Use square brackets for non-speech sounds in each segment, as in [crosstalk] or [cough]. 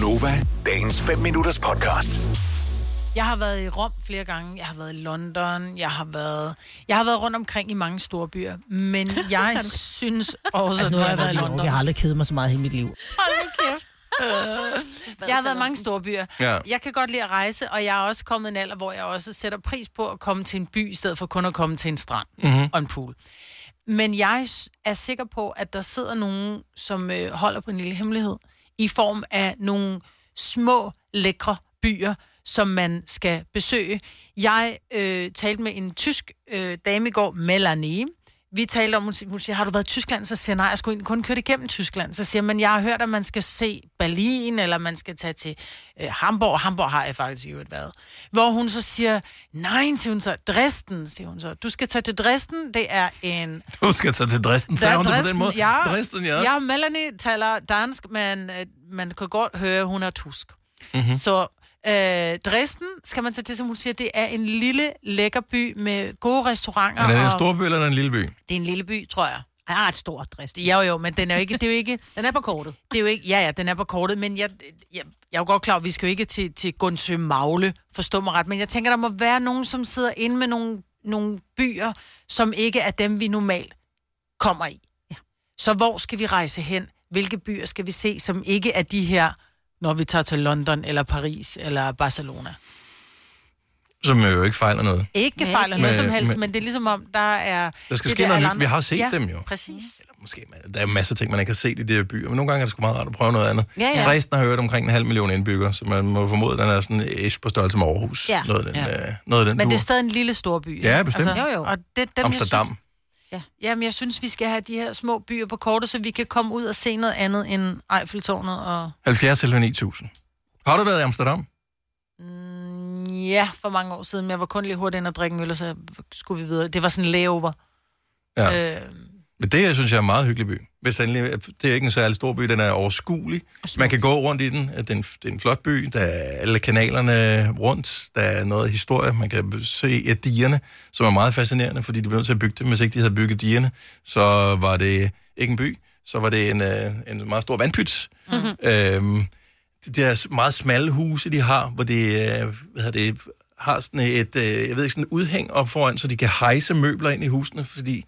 Gunova, dagens 5 minutters podcast. Jeg har været i Rom flere gange, jeg har været i London, jeg har været, jeg har været rundt omkring i mange store byer, men [laughs] jeg synes også, Altså, at nu nu har jeg været i London. Jeg har aldrig kedet mig så meget i mit liv. Hold nu kæft. [laughs] Jeg har været i mange store byer. Ja. Jeg kan godt lide at rejse, og jeg er også kommet i en alder, hvor jeg også sætter pris på at komme til en by, i stedet for kun at komme til en strand mm-hmm. og en pool. Men jeg er sikker på, at der sidder nogen, som øh, holder på en lille hemmelighed, i form af nogle små, lækre byer, som man skal besøge. Jeg øh, talte med en tysk øh, dame i går, Melanie. Vi talte om, hun si- hun siger, har du været i Tyskland? Så siger jeg, nej, jeg skulle kun køre igennem Tyskland. Så siger men jeg har hørt, at man skal se Berlin, eller man skal tage til øh, Hamburg. Hamburg har jeg faktisk i øvrigt været. Hvor hun så siger, nej, siger hun så, Dresden, siger hun så. Du skal tage til Dresden, det er en Du skal tage til Dresden. Sagde hun det på den måde? Ja, Dresden, ja. ja, Melanie taler dansk, men øh, man kan godt høre, at hun er tusk. Mhm. Mm-hmm. Så øh, Dresden, skal man tage til, som hun siger, det er en lille, lækker by med gode restauranter. Er det en og- stor by eller er det en lille by? Det er en lille by, tror jeg. Jeg har et stort drist. Jo, jo, men den er jo ikke, det er jo ikke, [laughs] Den er på kortet. det er jo ikke, ja, ja, den er på kortet, men jeg, jeg, jeg er jo godt klar, at vi skal jo ikke til, til Gunsø Magle, forstå mig ret, men jeg tænker, der må være nogen, som sidder inde med nogle, nogle byer, som ikke er dem, vi normalt kommer i. Ja. Så hvor skal vi rejse hen? Hvilke byer skal vi se, som ikke er de her, når vi tager til London, eller Paris, eller Barcelona? Som jo ikke fejler noget. Ikke Men- fejler noget Men- som helst, men- men det er ligesom om, der er... Der skal ske noget nyt. Vi har set ja, dem jo. præcis. Eller måske, der er masser af ting, man ikke har set i de her byer, men nogle gange er det sgu meget rart at prøve noget andet. Ja, ja. Dresden har hørt omkring en halv million indbyggere, så man må formode, at den er sådan ish på størrelse med Aarhus. Ja. Noget af den, Ja. øh, noget af den Men det er tur. stadig en lille stor by. Ja, bestemt. Jo, jo. Og det, dem, Amsterdam. Jeg synes, jamen, jeg synes, vi skal have de her små byer på kortet, så vi kan komme ud og se noget andet end Eiffeltårnet. Og... 70 eller 9000. Har du været i Amsterdam? Mm, ja, for mange år siden, men jeg var kun lige hurtigt ind og drikke en øl, og så skulle vi videre. Det var sådan en layover. Ja. Øh, Men det, jeg synes jeg er en meget hyggelig by. Hvis endelig, det er ikke en særlig stor by, den er overskuelig. Man kan gå rundt i den. Det er en, det er en flot by. Der er alle kanalerne rundt. Der er noget historie. Man kan se et dierne, som er meget fascinerende, fordi de blev nødt til at bygge dem. Hvis ikke de havde bygget dierne, så var det ikke en by. Så var det en, øh, en meget stor vandpyt. Mm-hmm. Øhm, de der meget smalle huse, de har, hvor de øh, hvad hedder det, har sådan et, øh, jeg ved ikke, sådan udhæng op foran, så de kan hejse møbler ind i husene, fordi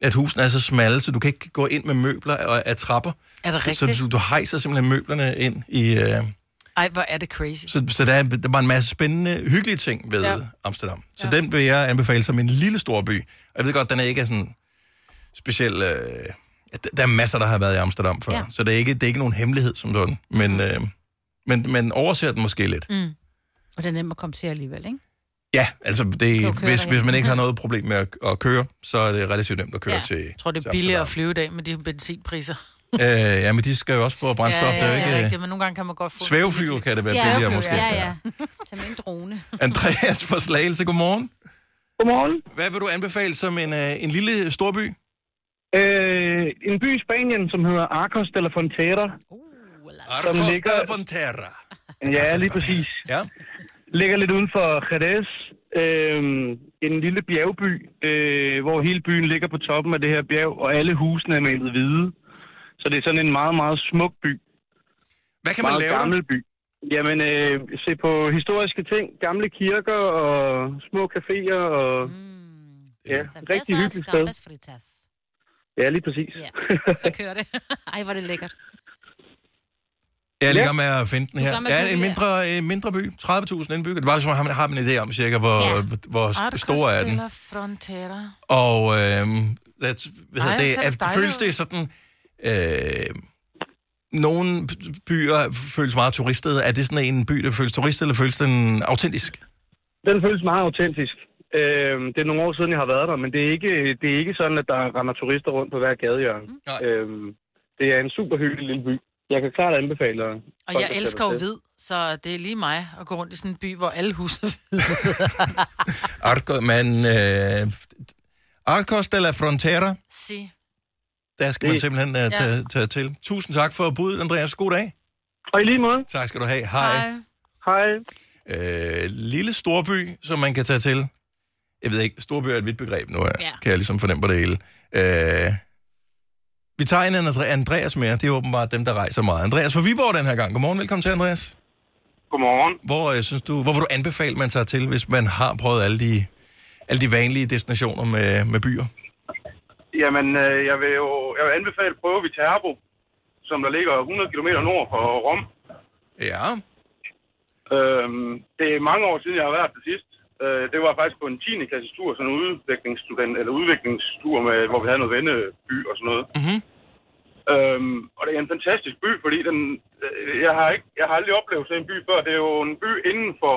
at husene er så smalle, så du kan ikke gå ind med møbler og af trapper. Er det Så, rigtigt? så du, du hejser simpelthen møblerne ind i... Øh, ej, hvor er det crazy. så så der, er, der var en masse spændende, hyggelige ting ved Ja. Amsterdam. Så ja. den vil jeg anbefale som en lille stor by. Jeg ved godt, den er ikke sådan speciel... Øh, der- er masser, der har været i Amsterdam før. Ja. Så det er, ikke, det er ikke nogen hemmelighed som sådan. Men, øh, men, men overser den måske lidt. Mm. Og det er nemt at komme til alligevel, ikke? Ja, altså det, hvis, hvis man ikke har noget problem med at, at køre, så er det relativt nemt at køre Ja. ja. til Jeg tror, det er billigere at flyve i dag med de benzinpriser. Øh, ja, men de skal jo også på brændstof. ja, det ja, er jo det er ikke, rigtigt, men nogle gange kan man godt få... Svævefly kan det være Ja, billigere måske. Ja, ja. [laughs] Tag med en drone. [laughs] Andreas fra Slagelse, godmorgen. Godmorgen. Hvad vil du anbefale som en, øh, en lille storby? Øh, en by i Spanien, som hedder Arcos de la Frontera. Arcos de ligger- la Frontera. Ja, lige præcis. Ja. Ligger lidt uden for Jerez. Øh, en lille bjergby, øh, hvor hele byen ligger på toppen af det her bjerg, og alle husene er malet hvide. Så det er sådan en meget, meget smuk by. Hvad kan man meget lave der? gammel by. Jamen, øh, se på historiske ting. Gamle kirker og små caféer og... Mm. Ja, rigtig hyggeligt sted. Ja, lige præcis. Ja, så kører det. [laughs] Ej, hvor er det lækkert. Jeg er gang med at finde den er her. Ja, en mindre, en mindre by. 30.000 indbyggere. Det var ligesom, at man har en idé om cirka, hvor, Ja. hvor Arcos stor er de den. Frontera. Og øhm, that's, hvad Ej, hedder det, er det at, føles det sådan... Øh, nogle byer føles meget turistet. Er det sådan en by, der føles turistet, eller føles den autentisk? Den føles meget autentisk. Øhm, det er nogle år siden, jeg har været der, men det er ikke, det er ikke sådan, at der render turister rundt på hver gadehjørne. Nej. Øhm, det er en super hyggelig lille by. Jeg kan klart anbefale Og folk jeg elsker jo hvid, så det er lige mig at gå rundt i sådan en by, hvor alle huse er hvide. [laughs] Arcos, men... Øh, Arcos de la Frontera, Sig. der skal man Det- simpelthen uh, tage, tage til. Tusind tak for budet, Andreas. God dag. Og i lige måde. Tak skal du have. Hej. Hej. øh, lille storby, som man kan tage til. Jeg ved ikke, storby er et vidt begreb nu, ja. Ja. kan jeg ligesom fornemme på det hele. Øh, Vi tager en Andre- Andreas med. Det er åbenbart dem, der rejser meget. Andreas fra Viborg den her gang. Godmorgen, velkommen til, Andreas. Godmorgen. Hvor, øh, synes du, hvor vil du anbefale, man tager til, hvis man har prøvet alle de, alle de vanlige destinationer med, med byer? Jamen, øh, jeg vil jo jeg vil anbefale at prøve Viterbo, som der ligger 100 km nord for Rom. Ja. Øhm, det er mange år siden, jeg har været til sidst. Øh, det var faktisk på en 10. klasses tur, sådan en udviklingsstudent, eller udviklingstur, med, hvor vi havde noget venneby og sådan noget. Mhm. Øhm, og det er en fantastisk by, fordi den, øh, jeg, har ikke, jeg har aldrig oplevet sådan en by før. Det er jo en by inden for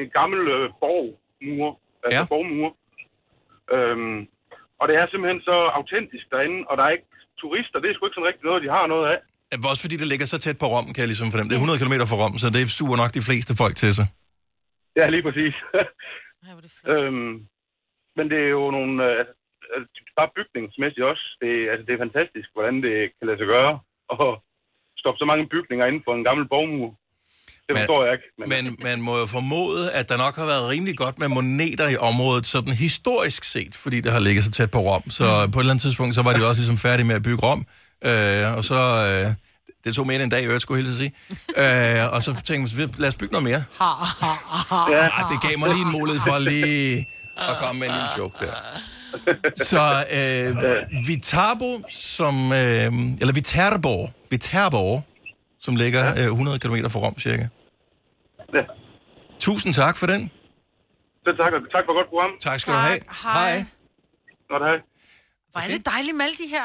en gammel øh, borgmur, altså Ja. borgmur. Øhm, og det er simpelthen så autentisk derinde, og der er ikke turister. Det er sgu ikke sådan rigtig noget, de har noget af. Også fordi det ligger så tæt på Rom, kan jeg ligesom fornemme. Det er 100 km fra Rom, så det suger nok de fleste folk til sig. Ja, lige præcis. [laughs] Er det flot. øhm, men det er jo nogle... Øh, altså, bare bygningsmæssigt også. Det, er- altså, det er fantastisk, hvordan det kan lade sig gøre. Og stoppe så mange bygninger inden for en gammel borgmur. Det Men- forstår jeg ikke. Men, Men man må jo formode, at der nok har været rimelig godt med moneter i området, sådan historisk set, fordi det har ligget så tæt på Rom. Så på et eller andet tidspunkt, så var de jo også ligesom færdige med at bygge Rom. Øh, og så... Øh, det tog mere end en dag i øvrigt, skulle jeg hilse sige. [laughs] Øh, og så tænkte man, lad os bygge noget mere. ja, det gav mig lige en mulighed for lige at komme med en lille joke der. Så øh, Viterbo, som, øh, eller Viterbo, Viterbo, som ligger øh, 100 km fra Rom cirka. ja. Tusind tak for den. Så tak, og tak for godt program. Tak skal du have. Hej. Godt, hej. Hvor er det dejligt med alle de her...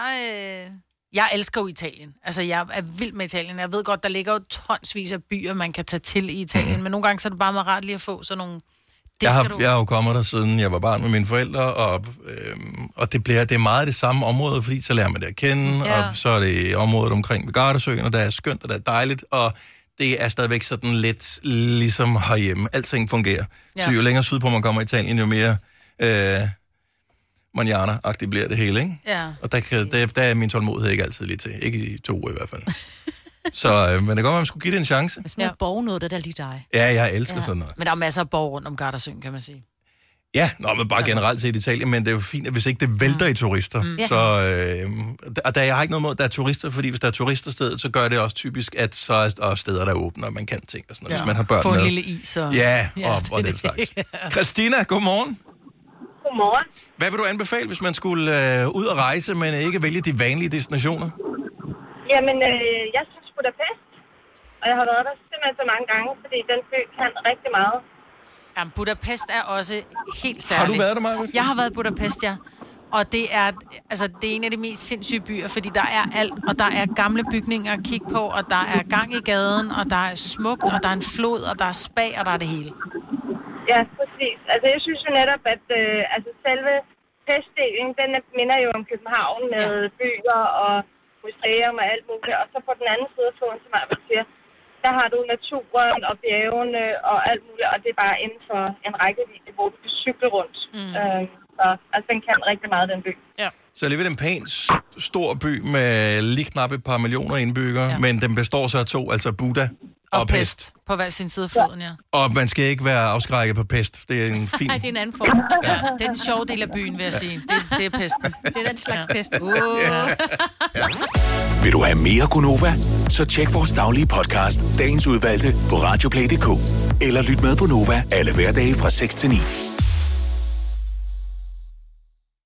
Øh... Jeg elsker jo Italien. Altså, jeg er vild med Italien. Jeg ved godt, der ligger jo tonsvis af byer, man kan tage til i Italien. Men nogle gange så er det bare meget rart lige at få sådan nogle... Det Jeg har, du... jeg har jo kommet der siden jeg var barn med mine forældre, og, øhm, og det, bliver, det er meget det samme område, fordi så lærer man det at kende, Ja. og så er det området omkring ved Gardasøen, og der er skønt, og der er dejligt, og det er stadigvæk sådan lidt ligesom herhjemme. Alting fungerer. Ja. Så jo længere sydpå man kommer i Italien, jo mere øh, manjana-agtigt bliver det hele, ikke? Ja. Og der, kan, der, der er min tålmodighed ikke altid lige til. Ikke i to uger i hvert fald. [laughs] så, øh, men det kan godt være, man skulle give det en chance. Men sådan noget Ja. borg noget, det er lige dig. Ja, jeg elsker ja. Ja. sådan noget. Men der er masser af borg rundt om Gardasøen, kan man sige. Ja, nå, men bare generelt set i Italien, men det er jo fint, at hvis ikke det vælter i turister, mm. Ja. så... Øh, og der, jeg har ikke noget mod, at der er turister, fordi hvis der er turister stedet, så gør det også typisk, at så er der steder, der er åbne, og man kan ting og sådan noget, ja. hvis man har børn Få en med. lille is og... Ja, Ja, og, og det den det. slags. Christina, godmorgen. Godmorgen. Hvad vil du anbefale, hvis man skulle øh, ud og rejse, men ikke vælge de vanlige destinationer? Jamen, øh, jeg synes Budapest, og jeg har været der simpelthen så mange gange, fordi den by kan rigtig meget. Jamen, Budapest er også helt særligt. Har du været der, Maja? Jeg har været i Budapest, ja. Og det er, altså, det er en af de mest sindssyge byer, fordi der er alt, og der er gamle bygninger at kigge på, og der er gang i gaden, og der er smukt, og der er en flod, og der er spa, og der er det hele. Ja. Altså, jeg synes jo netop, at øh, altså, selve festdelen, den er- minder jo om København med ja. byer og museum og alt muligt. Og så på den anden side af floden, som jeg siger, der har du naturen og bjergene og alt muligt, og det er bare inden for en rækkevidde, hvor du kan cykle rundt. Mm. Øhm, så altså, den kan rigtig meget, den by. Så alligevel en pæn, stor by med lige knap et par millioner indbyggere, ja. Ja. men den består så af to, altså Buda og, og Pest. På hver sin side af floden, ja. Og man skal ikke være afskrækket på pest. Det er en [laughs] fin... Nej, det er en anden form. ja. Det er den sjove del af byen, vil jeg sige. Det, det er pesten. [laughs] Det er den slags pest. Uh. Vil du have mere Gunova? Så tjek vores daglige podcast, dagens udvalgte, på radioplay.dk. Eller lyt med på Nova alle hverdage fra 6 til 9.